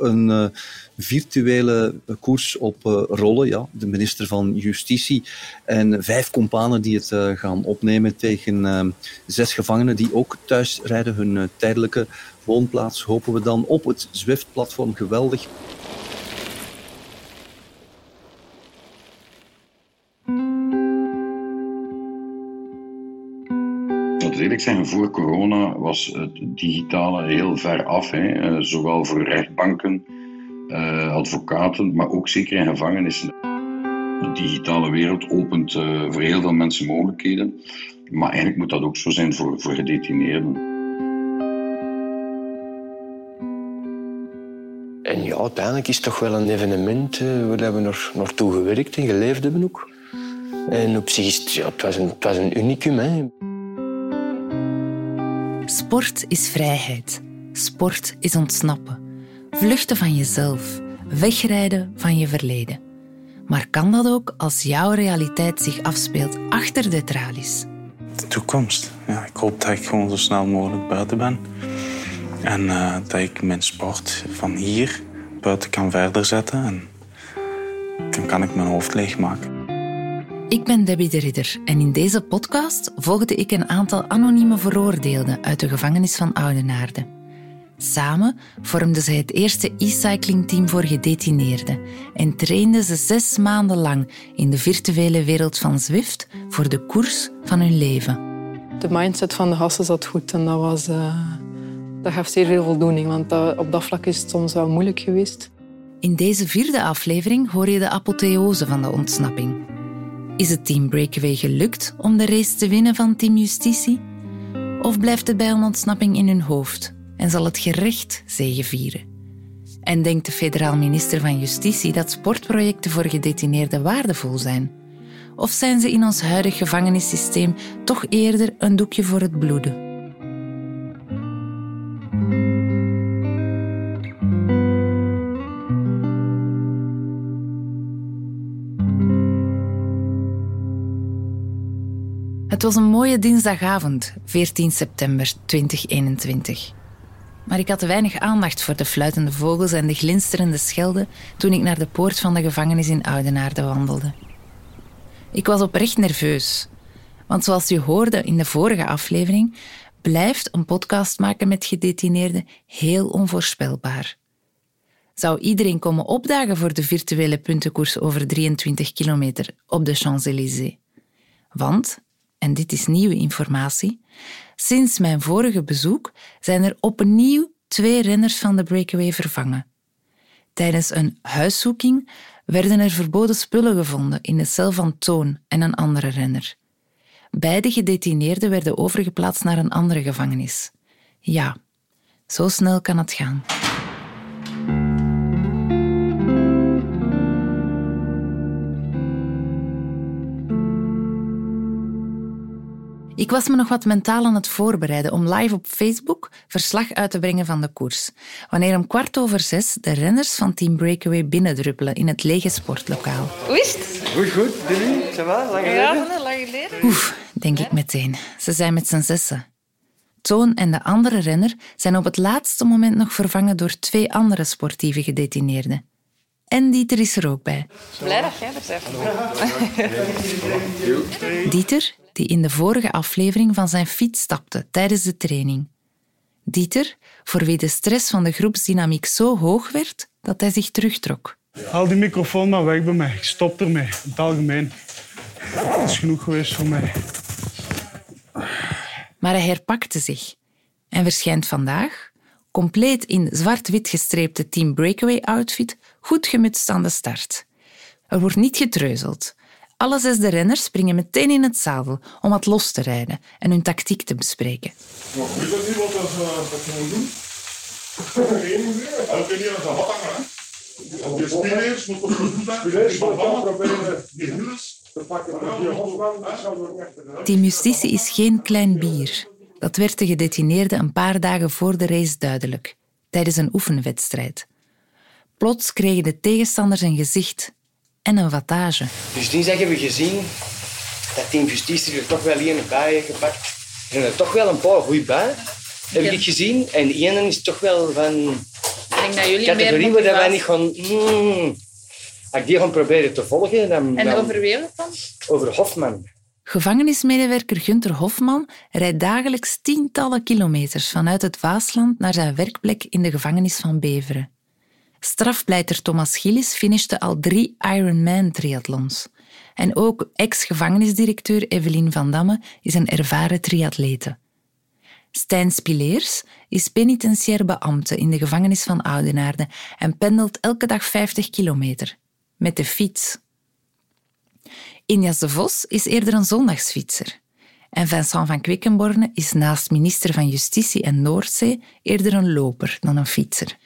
een uh, virtuele koers op uh, rollen. Ja. De minister van Justitie en vijf kompanen die het uh, gaan opnemen tegen zes gevangenen die ook thuis rijden. Hun tijdelijke woonplaats hopen we dan op het Zwift-platform. Geweldig. Eerlijk zijn, voor corona was het digitale heel ver af. Hè. Uh, zowel voor rechtbanken, uh, advocaten, maar ook zeker in gevangenissen. De digitale wereld opent uh, voor heel veel mensen mogelijkheden. Maar eigenlijk moet dat ook zo zijn voor, voor gedetineerden. En ja, uiteindelijk is het toch wel een evenement waar we nog naartoe gewerkt en geleefd hebben ook. En op zich ja, het, was een, het was een unicum. Hè. Sport is vrijheid. Sport is ontsnappen. Vluchten van jezelf. Wegrijden van je verleden. Maar kan dat ook als jouw realiteit zich afspeelt achter de tralies? De toekomst. Ja, ik hoop dat ik gewoon zo snel mogelijk buiten ben. En uh, dat ik mijn sport van hier buiten kan verder zetten. En dan kan ik mijn hoofd leegmaken. Ik ben Debbie de Ridder en in deze podcast volgde ik een aantal anonieme veroordeelden uit de gevangenis van Oudenaarde. Samen vormden ze het eerste e-cycling-team voor gedetineerden en trainden ze zes maanden lang in de virtuele wereld van Zwift voor de koers van hun leven. De mindset van de gasten zat goed en dat, was, uh, dat gaf zeer veel voldoening, want dat, op dat vlak is het soms wel moeilijk geweest. In deze vierde aflevering hoor je de apotheose van de ontsnapping. Is het Team Breakaway gelukt om de race te winnen van Team Justitie? Of blijft het bij een ontsnapping in hun hoofd en zal het gerecht zegevieren? En denkt de federaal minister van Justitie dat sportprojecten voor gedetineerden waardevol zijn? Of zijn ze in ons huidig gevangenissysteem toch eerder een doekje voor het bloeden? Het was een mooie dinsdagavond, 14 september 2021. Maar ik had weinig aandacht voor de fluitende vogels en de glinsterende schelden toen ik naar de poort van de gevangenis in Oudenaarde wandelde. Ik was oprecht nerveus, want zoals u hoorde in de vorige aflevering, blijft een podcast maken met gedetineerden heel onvoorspelbaar. Zou iedereen komen opdagen voor de virtuele puntenkoers over 23 kilometer op de Champs-Élysées? Want en dit is nieuwe informatie, sinds mijn vorige bezoek zijn er opnieuw twee renners van de breakaway vervangen. Tijdens een huiszoeking werden er verboden spullen gevonden in de cel van Toon en een andere renner. Beide gedetineerden werden overgeplaatst naar een andere gevangenis. Ja, zo snel kan het gaan. Ik was me nog wat mentaal aan het voorbereiden om live op Facebook verslag uit te brengen van de koers. Wanneer om kwart over zes de renners van Team Breakaway binnendruppelen in het lege sportlokaal. Hoe is het? Goed, goed. Billy, ça va? Lang geleden? Ja, lang geleden. Oef, denk ik meteen. Ze zijn met z'n zessen. Toon en de andere renner zijn op het laatste moment nog vervangen door twee andere sportieve gedetineerden. En Dieter is er ook bij. Blij dat jij er bent. Dieter, die in de vorige aflevering van zijn fiets stapte tijdens de training. Dieter, voor wie de stress van de groepsdynamiek zo hoog werd dat hij zich terugtrok. Haal die microfoon maar weg bij mij. Ik stop ermee, in het algemeen. Dat is genoeg geweest voor mij. Maar hij herpakte zich en verschijnt vandaag, compleet in zwart-wit gestreepte Team Breakaway outfit, goed gemutst aan de start. Er wordt niet getreuzeld. Alle zes de renners springen meteen in het zadel om wat los te rijden en hun tactiek te bespreken. Maar weet dat niet wat we moeten doen? Hangen? Je spelers goed zijn? Team Justitie is geen klein bier. Dat werd de gedetineerden een paar dagen voor de race duidelijk, tijdens een oefenwedstrijd. Plots kregen de tegenstanders een gezicht en een wattage. Dus die hebben we gezien dat Team Justitie er toch wel een bij heeft gepakt. En er toch wel een paar goede bij, heb ik gezien. En de ene is toch wel van denk dat jullie categorie meer waar wij niet gaan... Mm, als ik die gaan proberen te volgen, dan... En dan- over wie dan? over Hofman. Gevangenismedewerker Gunther Hofman rijdt dagelijks tientallen kilometers vanuit het Waasland naar zijn werkplek in de gevangenis van Beveren. Strafpleiter Thomas Gillis finishte al drie Ironman-triathlons. En ook ex-gevangenisdirecteur Evelien van Damme is een ervaren triatlete. Stijn Spileers is penitentiair beambte in de gevangenis van Oudenaarde en pendelt elke dag 50 kilometer. Met de fiets. Injas de Vos is eerder een zondagsfietser. En Vincent van Quickenborne is naast minister van Justitie en Noordzee eerder een loper dan een fietser.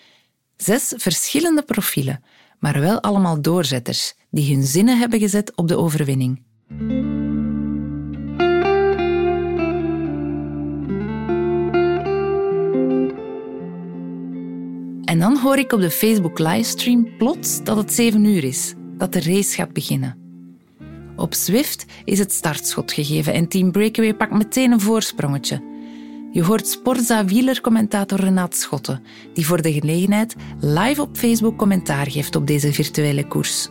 Zes verschillende profielen, maar wel allemaal doorzetters die hun zinnen hebben gezet op de overwinning. En dan hoor ik op de Facebook livestream plots dat het 7 uur is, dat de race gaat beginnen. Op Zwift is het startschot gegeven en Team Breakaway pakt meteen een voorsprongetje. Je hoort Sportza-wielercommentator Renaat Schotten, die voor de gelegenheid live op Facebook commentaar geeft op deze virtuele koers.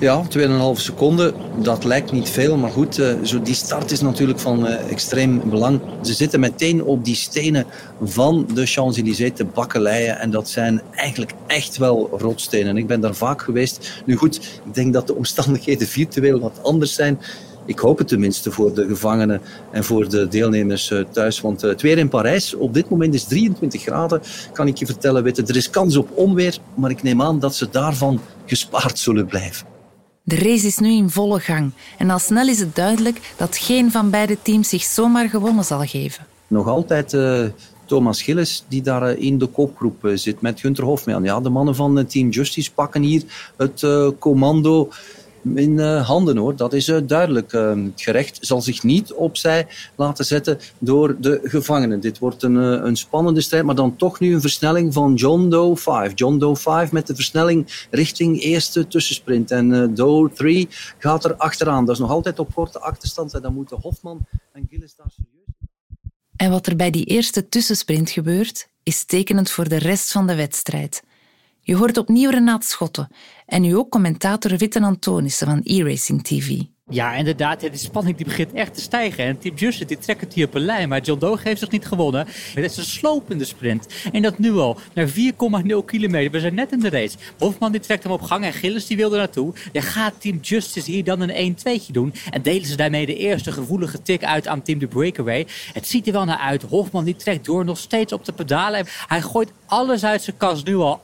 Ja, 2,5 seconden, dat lijkt niet veel, maar goed, eh, zo die start is natuurlijk van eh, extreem belang. Ze zitten meteen op die stenen van de Champs-Élysées te bakkeleien en dat zijn eigenlijk echt wel rotstenen. Ik ben daar vaak geweest. Nu goed, ik denk dat de omstandigheden virtueel wat anders zijn. Ik hoop het tenminste voor de gevangenen en voor de deelnemers eh, thuis. Want eh, het weer in Parijs op dit moment is 23 graden, kan ik je vertellen. Weet je, er is kans op onweer, maar ik neem aan dat ze daarvan gespaard zullen blijven. De race is nu in volle gang en al snel is het duidelijk dat geen van beide teams zich zomaar gewonnen zal geven. nog altijd eh, Thomas Gillis die daar in de kopgroep zit met Gunter Hofman. Ja, de mannen van Team Justice pakken hier het commando in eh, handen hoor. Dat is eh, duidelijk. Het gerecht zal zich niet opzij laten zetten door de gevangenen. Dit wordt een, eh, een spannende strijd, maar dan toch nu een versnelling van John Doe 5. John Doe 5 met de versnelling richting eerste tussensprint. En Doe 3 gaat er achteraan. Dat is nog altijd op korte achterstand. En dan moeten Hofman en Gillis daar serieus En wat er bij die eerste tussensprint gebeurt, is tekenend voor de rest van de wedstrijd. Je hoort opnieuw Renaat Schotten en nu ook commentator Witten Antonissen van e-Racing TV. Ja, inderdaad. De spanning die begint echt te stijgen. En Team Justice die trekt het hier op een lijn. Maar John Doe heeft zich niet gewonnen. Het is een slopende sprint. En dat nu al. Naar 4,0 kilometer. We zijn net in de race. Hofman die trekt hem op gang. En Gillis die wil er naartoe. Ja, gaat Team Justice hier dan een 1-2'tje doen? En delen ze daarmee de eerste gevoelige tik uit aan Team The Breakaway? Het ziet er wel naar uit. Hofman die trekt door nog steeds op de pedalen. Hij gooit alles uit zijn kast nu al.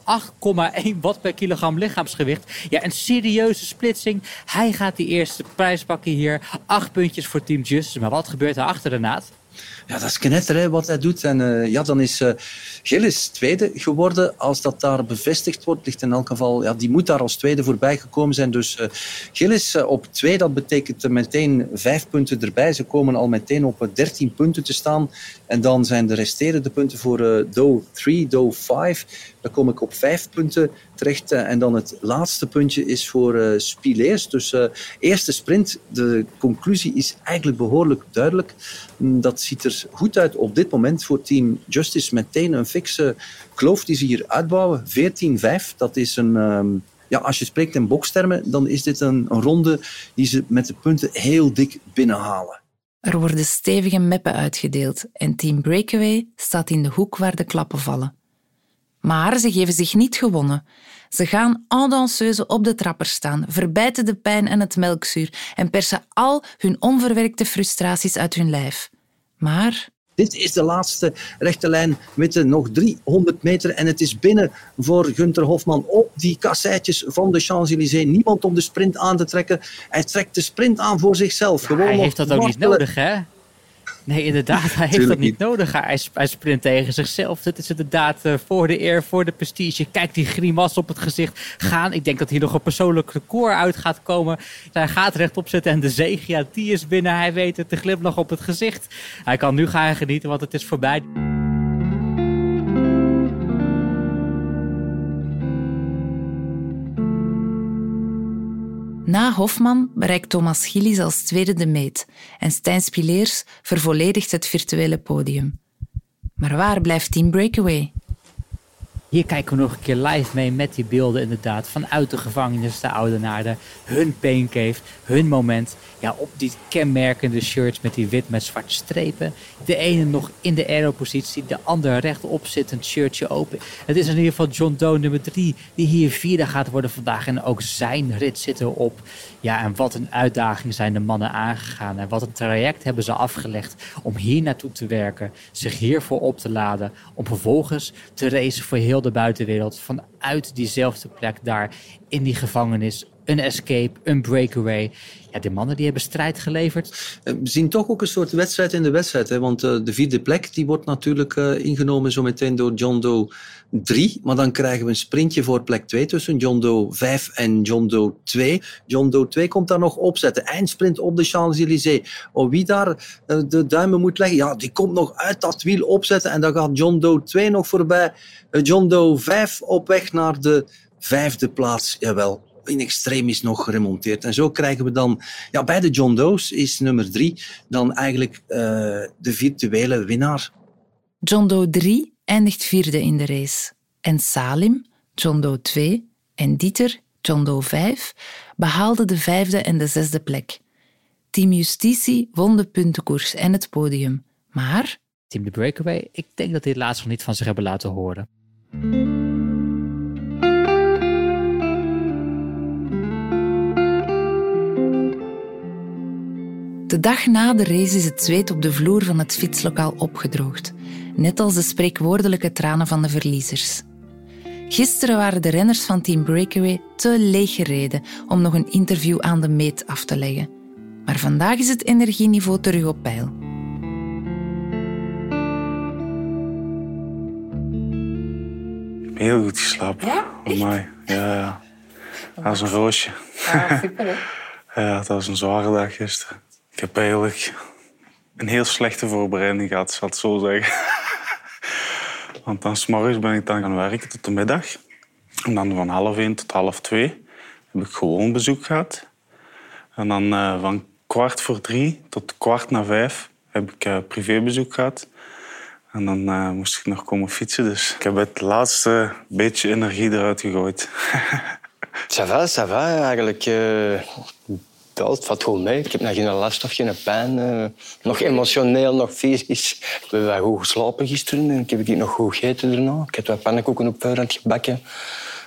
8,1 watt per kilogram lichaamsgewicht. Ja, een serieuze splitsing. Hij gaat die eerste prijs pakken hier. Acht puntjes voor Team Justice. Maar wat gebeurt er achter Renaat? Ja, dat is knetter wat hij doet. En eh, ja, dan is eh Gillis tweede geworden. Als dat daar bevestigd wordt, ligt in elk geval... Ja, die moet daar als tweede voorbij gekomen zijn. Dus Gillis eh, op twee, dat betekent meteen vijf punten erbij. Ze komen al meteen op 13 punten te staan. En dan zijn de resterende punten voor Doe 3, Doe 5. Dan kom ik op vijf punten terecht. en dan het laatste puntje is voor eh Spileers. Dus eerste sprint. De conclusie is eigenlijk behoorlijk duidelijk. Mm, Ziet er goed uit op dit moment voor Team Justice. Meteen een fikse kloof die ze hier uitbouwen. 14-5. Dat is een... ehm, ja, als je spreekt in bokstermen, dan is dit een, een ronde die ze met de punten heel dik binnenhalen. Er worden stevige meppen uitgedeeld en Team Breakaway staat in de hoek waar de klappen vallen. Maar ze geven zich niet gewonnen. Ze gaan en danseuse op de trapper staan, verbijten de pijn en het melkzuur en persen al hun onverwerkte frustraties uit hun lijf. Maar Dit is de laatste rechte lijn. Witte nog 300 meter en het is binnen voor Gunther Hofman op die kasseitjes van de Champs-Élysées. Niemand om de sprint aan te trekken. Hij trekt de sprint aan voor zichzelf. Gewoon hij heeft dat ook niet nodig, hè? Nee, inderdaad, hij heeft dat niet nodig. Hij, sp- hij sprint tegen zichzelf. Dit is inderdaad eh, voor de eer, voor de prestige. Kijk die grimas op het gezicht gaan. Ik denk dat hier nog een persoonlijk record uit gaat komen. Hij gaat rechtop zitten en de zege, ja, die is binnen. Hij weet het, de glimlach op het gezicht. Hij kan nu gaan genieten, want het is voorbij. Na Hofman bereikt Thomas Gillis als tweede de meet en Stijn Spileers vervolledigt het virtuele podium. Maar waar blijft Team Breakaway? Hier kijken we nog een keer live mee met die beelden inderdaad. Vanuit de gevangenis, de Oudenaarde. Hun paincave, hun moment. Ja, op die kenmerkende shirts met die wit met zwarte strepen. De ene nog in de aeropositie, de andere rechtop zittend, shirtje open. Het is in ieder geval John Doe nummer drie die hier vierde gaat worden vandaag. En ook zijn rit zit erop. Ja, en wat een uitdaging zijn de mannen aangegaan. En wat een traject hebben ze afgelegd om hier naartoe te werken. Zich hiervoor op te laden. Om vervolgens te racen voor heel de buitenwereld. Vanuit diezelfde plek daar in die gevangenis. Een escape, een breakaway. Ja, de mannen die hebben strijd geleverd. Eh, We zien toch ook een soort wedstrijd in de wedstrijd. Hè? Want eh, de vierde plek die wordt natuurlijk eh, ingenomen zo meteen door John Doe 3. Maar dan krijgen we een sprintje voor plek 2 tussen John Doe 5 en John Doe 2. John Doe 2 komt daar nog opzetten. Eindsprint op de Champs-Élysées. Oh, wie daar de duimen moet leggen, ja, die komt nog uit dat wiel opzetten. En dan gaat John Doe 2 nog voorbij. John Doe 5 op weg naar de vijfde plaats. Jawel, in extremis nog geremonteerd. En zo krijgen we dan, ja, bij de John Doe's is nummer drie dan eigenlijk eh, de virtuele winnaar. John Doe 3 eindigt vierde in de race. En Salim, John Doe 2 en Dieter, John Doe 5, behaalden de vijfde en de zesde plek. Team Justitie won de puntenkoers en het podium. Maar Team de Breakaway, ik denk dat die het laatst nog niet van zich hebben laten horen. De dag na de race is het zweet op de vloer van het fietslokaal opgedroogd. Net als de spreekwoordelijke tranen van de verliezers. Gisteren waren de renners van Team Breakaway te leeg gereden om nog een interview aan de meet af te leggen. Maar vandaag is het energieniveau terug op peil. Heel goed geslapen. Ja? Amai. Ja, ja. Dat was een roosje. Ah, super hè. Ja, dat was een zware dag gisteren. Ik heb eigenlijk een heel slechte voorbereiding gehad, zal ik het zo zeggen. Want dan s'morgens ben ik dan gaan werken tot de middag. En dan van half één tot half twee heb ik gewoon bezoek gehad. En dan eh, van kwart voor drie tot kwart na vijf heb ik eh, privébezoek gehad. En dan eh, moest ik nog komen fietsen. Dus ik heb het laatste beetje energie eruit gegooid. Ça va, ça va eigenlijk. Het valt goed mee. Ik heb nog geen last of geen pijn. eh, nog emotioneel, nog fysisch. Ik heb wel goed geslapen gisteren en ik heb nog goed gegeten daarna. Ik heb wat pannenkoeken op voorhand gebakken.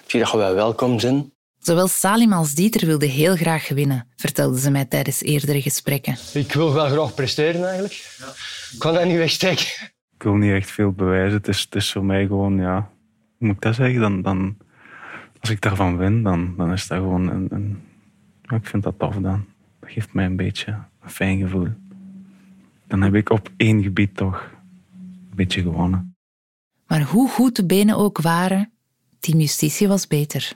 Ik zie dat je wel welkom zijn. Zowel Salim als Dieter wilden heel graag winnen, vertelden ze mij tijdens eerdere gesprekken. Ik wil wel graag presteren eigenlijk. Ik kan dat niet wegsteken. Ik wil niet echt veel bewijzen. Het is, het is voor mij gewoon, ja... Hoe moet ik dat zeggen? Dan, dan, als ik daarvan win, dan, dan is dat gewoon een... een ja, ik vind dat tof dan. Dat geeft mij een beetje een fijn gevoel. Dan heb ik op één gebied toch een beetje gewonnen. Maar hoe goed de benen ook waren, Team Justitie was beter.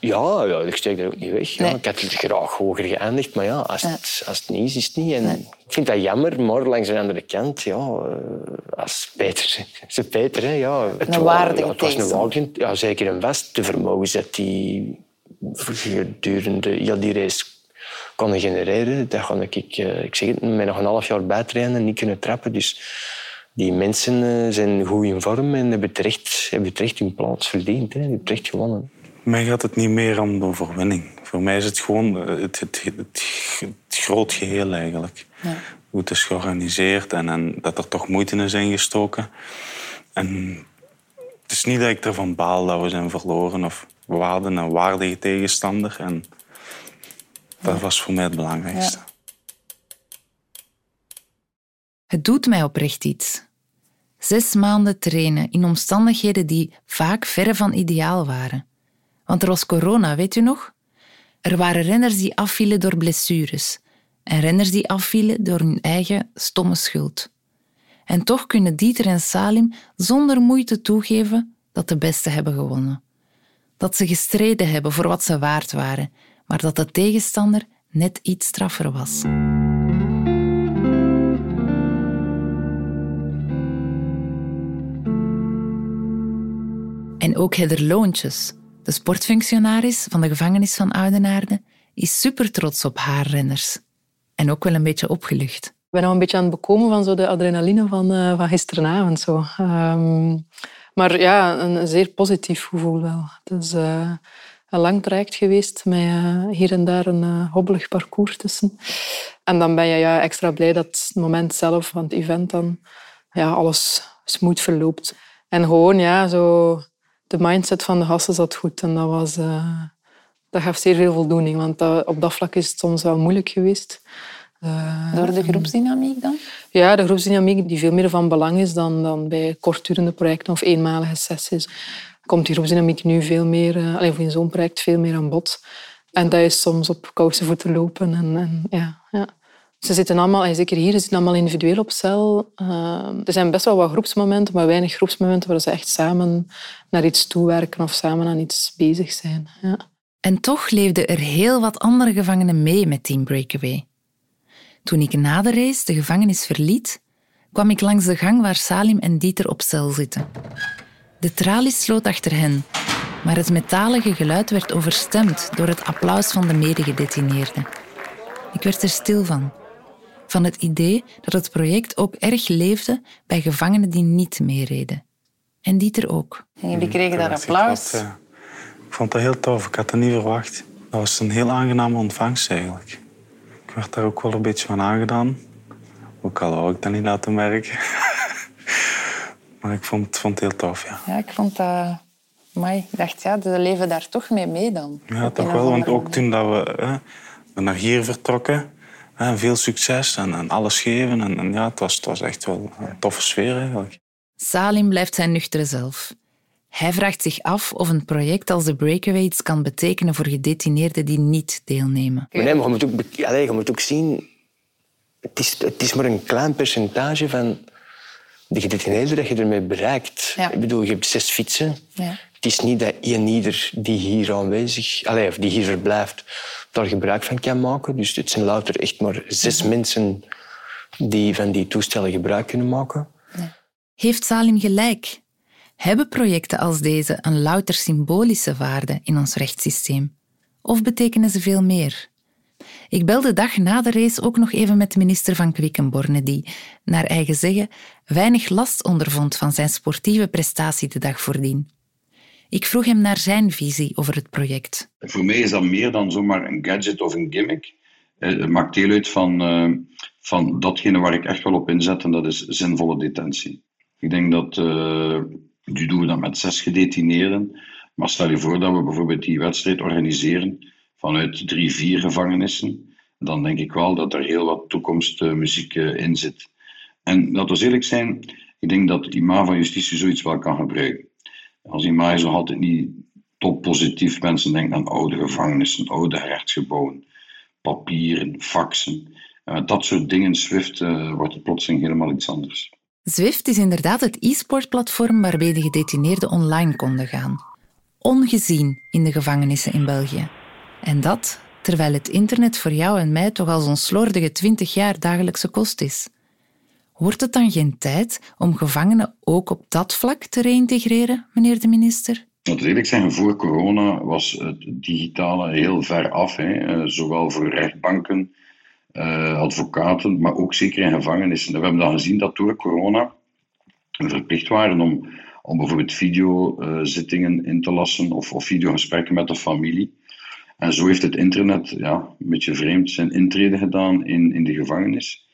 Ja, ja, ik steek er ook niet weg. Ja. Ik had het graag hoger geëindigd, maar ja, als, Het, als het niet is, is het niet. En Ik vind dat jammer, maar langs de andere kant, ja, eh, als Peter, ze Peter, hè, ja. Het, Een wa- waardige ja, het was een waardige, ja, zeker een vast. De vermogens dat die gedurende heel die race konden genereren, dat kon ik, ik, eh, ik zeg het, met nog een half jaar bijtrainen niet kunnen trappen. Dus die mensen eh, zijn goed in vorm en hebben terecht, hebben terecht hun plaats verdiend. Hè. Hebben terecht gewonnen. Mij gaat het niet meer om de overwinning. Voor mij is het gewoon eh, het, het, het, het groot geheel eigenlijk. Hoe het is georganiseerd en, en dat er toch moeite in is ingestoken. En het is niet dat ik ervan baal dat we zijn verloren of we hadden een waardige tegenstander. En dat was voor mij het belangrijkste. Het doet mij oprecht iets. Zes maanden trainen in omstandigheden die vaak verre van ideaal waren. Want er was corona, weet u nog? Er waren renners die afvielen door blessures en renners die afvielen door hun eigen stomme schuld. En toch kunnen Dieter en Salim zonder moeite toegeven dat de beste hebben gewonnen. Dat ze gestreden hebben voor wat ze waard waren, maar dat de tegenstander net iets straffer was. En ook Heather Loontjes, de sportfunctionaris van de gevangenis van Oudenaarde, is super trots op haar renners. En ook wel een beetje opgelucht. Ik ben nog een beetje aan het bekomen van zo de adrenaline van, eh, van gisteravond. Zo. Ehm, Maar ja, een zeer positief gevoel wel. Het is een lang traject geweest met uh, hier en daar een uh, hobbelig parcours tussen. En dan ben je ja, extra blij dat het moment zelf van het event dan ja, alles smooth verloopt. En gewoon, ja, zo de mindset van de gasten zat goed. En dat, was, dat gaf zeer veel voldoening, want op dat vlak is het soms wel moeilijk geweest. Uh, Door de groepsdynamiek dan? Ja, de groepsdynamiek die veel meer van belang is dan, dan bij kortdurende projecten of eenmalige sessies. Komt die groepsdynamiek nu veel meer, uh, alleen in zo'n project veel meer aan bod. En dat is soms op kousen voeten lopen. En, en, ja, ja. Ze zitten allemaal, en zeker hier, ze zitten allemaal individueel op cel. Uh, er zijn best wel wat groepsmomenten, maar weinig groepsmomenten waar ze echt samen naar iets toewerken of samen aan iets bezig zijn. Ja. En toch leefden er heel wat andere gevangenen mee met Team Breakaway. Toen ik na de race de gevangenis verliet, kwam ik langs de gang waar Salim en Dieter op cel zitten. De tralies sloot achter hen, maar het metalige geluid werd overstemd door het applaus van de medegedetineerden. Ik werd er stil van. Van het idee dat het project ook erg leefde bij gevangenen die niet meereden. En Dieter ook. En jullie kregen daar applaus? Ik vond dat heel tof. Ik had dat niet verwacht. Dat was een heel aangename ontvangst eigenlijk. Ik werd daar ook wel een beetje van aangedaan. Ook al wou ik dat niet laten merken. maar ik vond, vond het heel tof, ja. Ja, ik vond dat... Maar ik dacht, ja, ze leven daar toch mee mee dan. Ja, toch wel. Want ook toen dat we, hè, naar hier vertrokken... Hè, veel succes en, en alles geven. En, en, ja, het, was, het was echt wel een toffe sfeer eigenlijk. Salim blijft zijn nuchtere zelf. Hij vraagt zich af of een project als de Breakaway iets kan betekenen voor gedetineerden die niet deelnemen. Maar nee, maar je, moet ook, allez, je moet ook zien, het is, het is maar een klein percentage van de gedetineerden dat je ermee bereikt. Ik bedoel, je hebt zes fietsen. Ja. Het is niet dat één ieder die hier aanwezig, allez, of die hier verblijft, daar gebruik van kan maken. Dus het zijn louter echt maar zes mhm. mensen die van die toestellen gebruik kunnen maken. Heeft Salim gelijk? Hebben projecten als deze een louter symbolische waarde in ons rechtssysteem? Of betekenen ze veel meer? Ik belde de dag na de race ook nog even met minister van Quickenborne, die, naar eigen zeggen, weinig last ondervond van zijn sportieve prestatie de dag voordien. Ik vroeg hem naar zijn visie over het project. Voor mij is dat meer dan zomaar een gadget of een gimmick. Eh, het maakt deel uit van, uh, van datgene waar ik echt wel op inzet, en dat is zinvolle detentie. Ik denk dat uh, nu doen we dat met zes gedetineerden. Maar stel je voor dat we bijvoorbeeld die wedstrijd organiseren vanuit drie, vier gevangenissen. Dan denk ik wel dat er heel wat toekomstmuziek eh, in zit. En laten we eerlijk zijn, ik denk dat IMA van Justitie zoiets wel kan gebruiken. Als IMA is nog altijd niet top positief. Mensen denken aan oude gevangenissen, oude rechtsgebouwen, papieren, faxen. En met dat soort dingen, Swift, wordt het plotseling helemaal iets anders. Zwift is inderdaad het e-sportplatform waarbij de gedetineerden online konden gaan. Ongezien in de gevangenissen in België. En dat terwijl het internet voor jou en mij toch al zo'n slordige 20 jaar dagelijkse kost is. Wordt het dan geen tijd om gevangenen ook op dat vlak te reïntegreren, meneer de minister? Eerlijk zeggen, voor corona was het digitale heel ver af, hè. Eh, zowel voor rechtbanken uh, advocaten, maar ook zeker in gevangenissen. we hebben dan gezien dat door corona we verplicht waren om, om bijvoorbeeld videozittingen in te lassen of, of videogesprekken met de familie. En zo heeft het internet ja, een beetje vreemd zijn intrede gedaan in, in de gevangenis.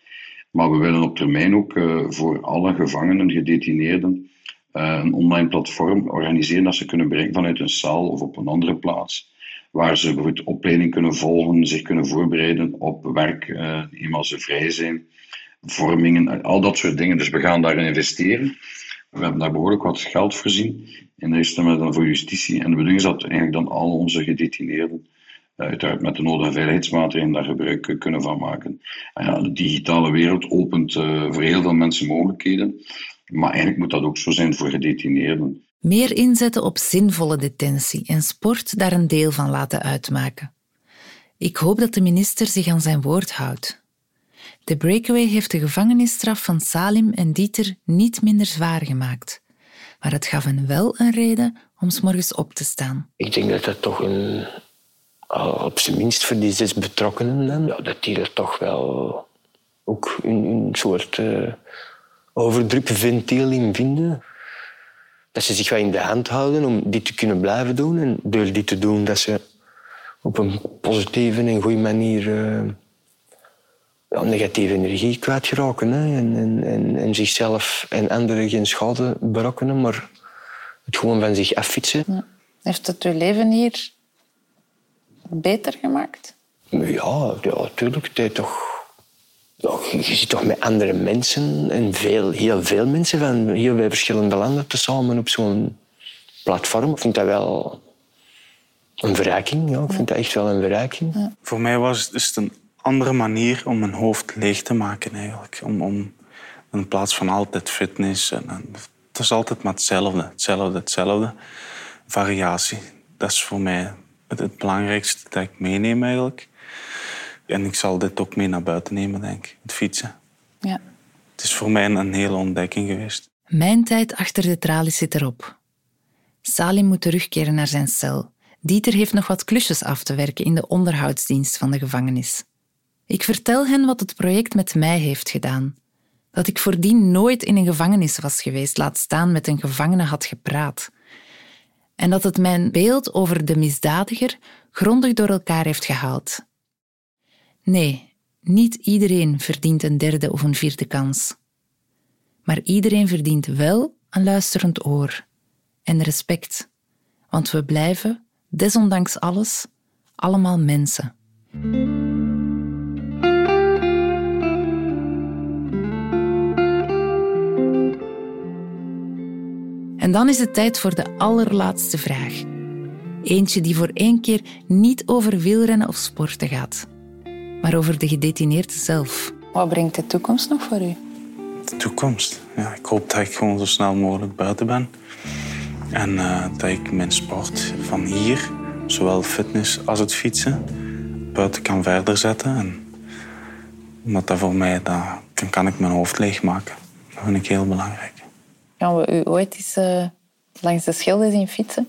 Maar we willen op termijn ook uh, voor alle gevangenen, gedetineerden, een online platform organiseren dat ze kunnen bereiken vanuit een zaal of op een andere plaats waar ze bijvoorbeeld opleiding kunnen volgen, zich kunnen voorbereiden op werk, uh, eenmaal ze vrij zijn, vormingen, al dat soort dingen. Dus we gaan daarin investeren. We hebben daar behoorlijk wat geld voorzien in de dan voor justitie. En de bedoeling is dat eigenlijk dan al onze gedetineerden uh, uiteraard met de nodige veiligheidsmaatregelen daar gebruik kunnen van maken. En ja, de digitale wereld opent uh, voor heel veel mensen mogelijkheden. Maar eigenlijk moet dat ook zo zijn voor gedetineerden. Meer inzetten op zinvolle detentie en sport daar een deel van laten uitmaken. Ik hoop dat de minister zich aan zijn woord houdt. De breakaway heeft de gevangenisstraf van Salim en Dieter niet minder zwaar gemaakt. Maar het gaf hen wel een reden om s morgens op te staan. Ik denk dat dat toch een, op zijn minst voor die zes betrokkenen, ja, dat die er toch wel ook een, een soort uh, overdrukventiel in vinden dat ze zich wat in de hand houden om dit te kunnen blijven doen. En door dit te doen, dat ze op een positieve en goede manier uh, ja, negatieve energie kwijtraken. Hè. En, en, en, en, zichzelf en anderen geen schade berokkenen, maar het gewoon van zich affietsen. Ja. Heeft het uw leven hier beter gemaakt? Ja, ja natuurlijk. Het toch je zit toch met andere mensen en veel, heel veel mensen van heel veel verschillende landen te samen op zo'n platform. Ik vind dat wel een verrijking. Ja. Ik vind dat echt wel een verrijking. Voor mij was het, is een andere manier om mijn hoofd leeg te maken eigenlijk. Om, om in plaats van altijd fitness. En, en, het is altijd maar hetzelfde, hetzelfde, hetzelfde. Variatie. Dat is voor mij het, het belangrijkste dat ik meeneem eigenlijk. En ik zal dit ook mee naar buiten nemen, denk ik. Het fietsen. Ja. Het is voor mij een hele ontdekking geweest. Mijn tijd achter de tralies zit erop. Salim moet terugkeren naar zijn cel. Dieter heeft nog wat klusjes af te werken in de onderhoudsdienst van de gevangenis. Ik vertel hen wat het project met mij heeft gedaan. Dat ik voordien nooit in een gevangenis was geweest, laat staan met een gevangene had gepraat. En dat het mijn beeld over de misdadiger grondig door elkaar heeft gehaald. Nee, niet iedereen verdient een derde of een vierde kans. Maar iedereen verdient wel een luisterend oor en respect, want we blijven, desondanks alles, allemaal mensen. En dan is het tijd voor de allerlaatste vraag. Eentje die voor één keer niet over wielrennen of sporten gaat, maar over de gedetineerde zelf. Wat brengt de toekomst nog voor u? De toekomst? Ja, ik hoop dat ik gewoon zo snel mogelijk buiten ben. En uh, dat ik mijn sport van hier, zowel fitness als het fietsen, buiten kan verder zetten. En omdat dat voor mij, dat, dan kan ik mijn hoofd leegmaken. Dat vind ik heel belangrijk. Gaan we u ooit eens uh, langs de schilder zien fietsen?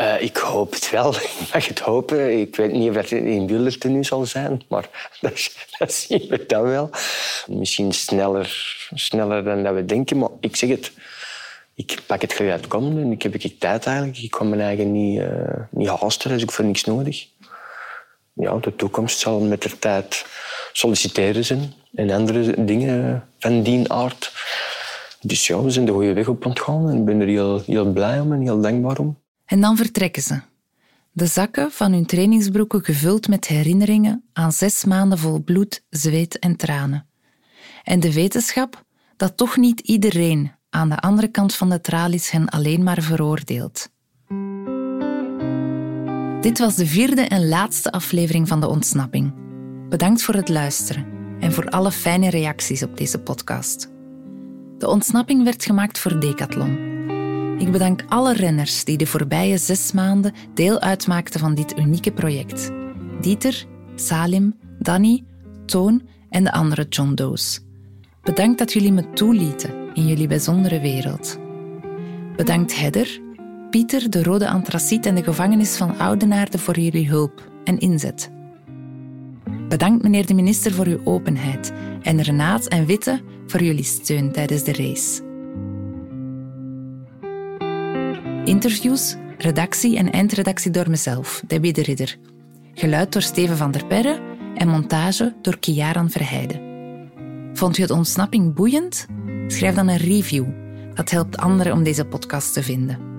Uh, ik hoop het wel. Ik mag het hopen. Ik weet niet of het in nu zal zijn, maar dat, dat zien we dan wel. Misschien sneller, sneller dan dat we denken, maar ik zeg het. Ik pak het gelijk uitkomen en ik heb ik tijd eigenlijk. Ik kan mijn eigen niet, uh, niet haasten, dus ik voor niks nodig. Ja, de toekomst zal met de tijd solliciteren zijn en andere dingen van die aard. Dus ja, we zijn de goede weg op ontgaan en ik ben er heel, heel blij om en heel dankbaar om. En dan vertrekken ze. De zakken van hun trainingsbroeken gevuld met herinneringen aan zes maanden vol bloed, zweet en tranen. En de wetenschap dat toch niet iedereen aan de andere kant van de tralies hen alleen maar veroordeelt. Dit was de vierde en laatste aflevering van De Ontsnapping. Bedankt voor het luisteren en voor alle fijne reacties op deze podcast. De ontsnapping werd gemaakt voor Decathlon ik bedank alle renners die de voorbije zes maanden deel uitmaakten van dit unieke project. Dieter, Salim, Danny, Toon en de andere John Doe's. Bedankt dat jullie me toelieten in jullie bijzondere wereld. Bedankt Hedder, Pieter, de Rode Antraciet en de gevangenis van Oudenaarde voor jullie hulp en inzet. Bedankt meneer de minister voor uw openheid en Renaat en Witte voor jullie steun tijdens de race. Interviews, redactie en eindredactie door mezelf, Debbie de Ridder. Geluid door Steven van der Perre en montage door Kiaran Verheijden. Vond je het ontsnapping boeiend? Schrijf dan een review. Dat helpt anderen om deze podcast te vinden.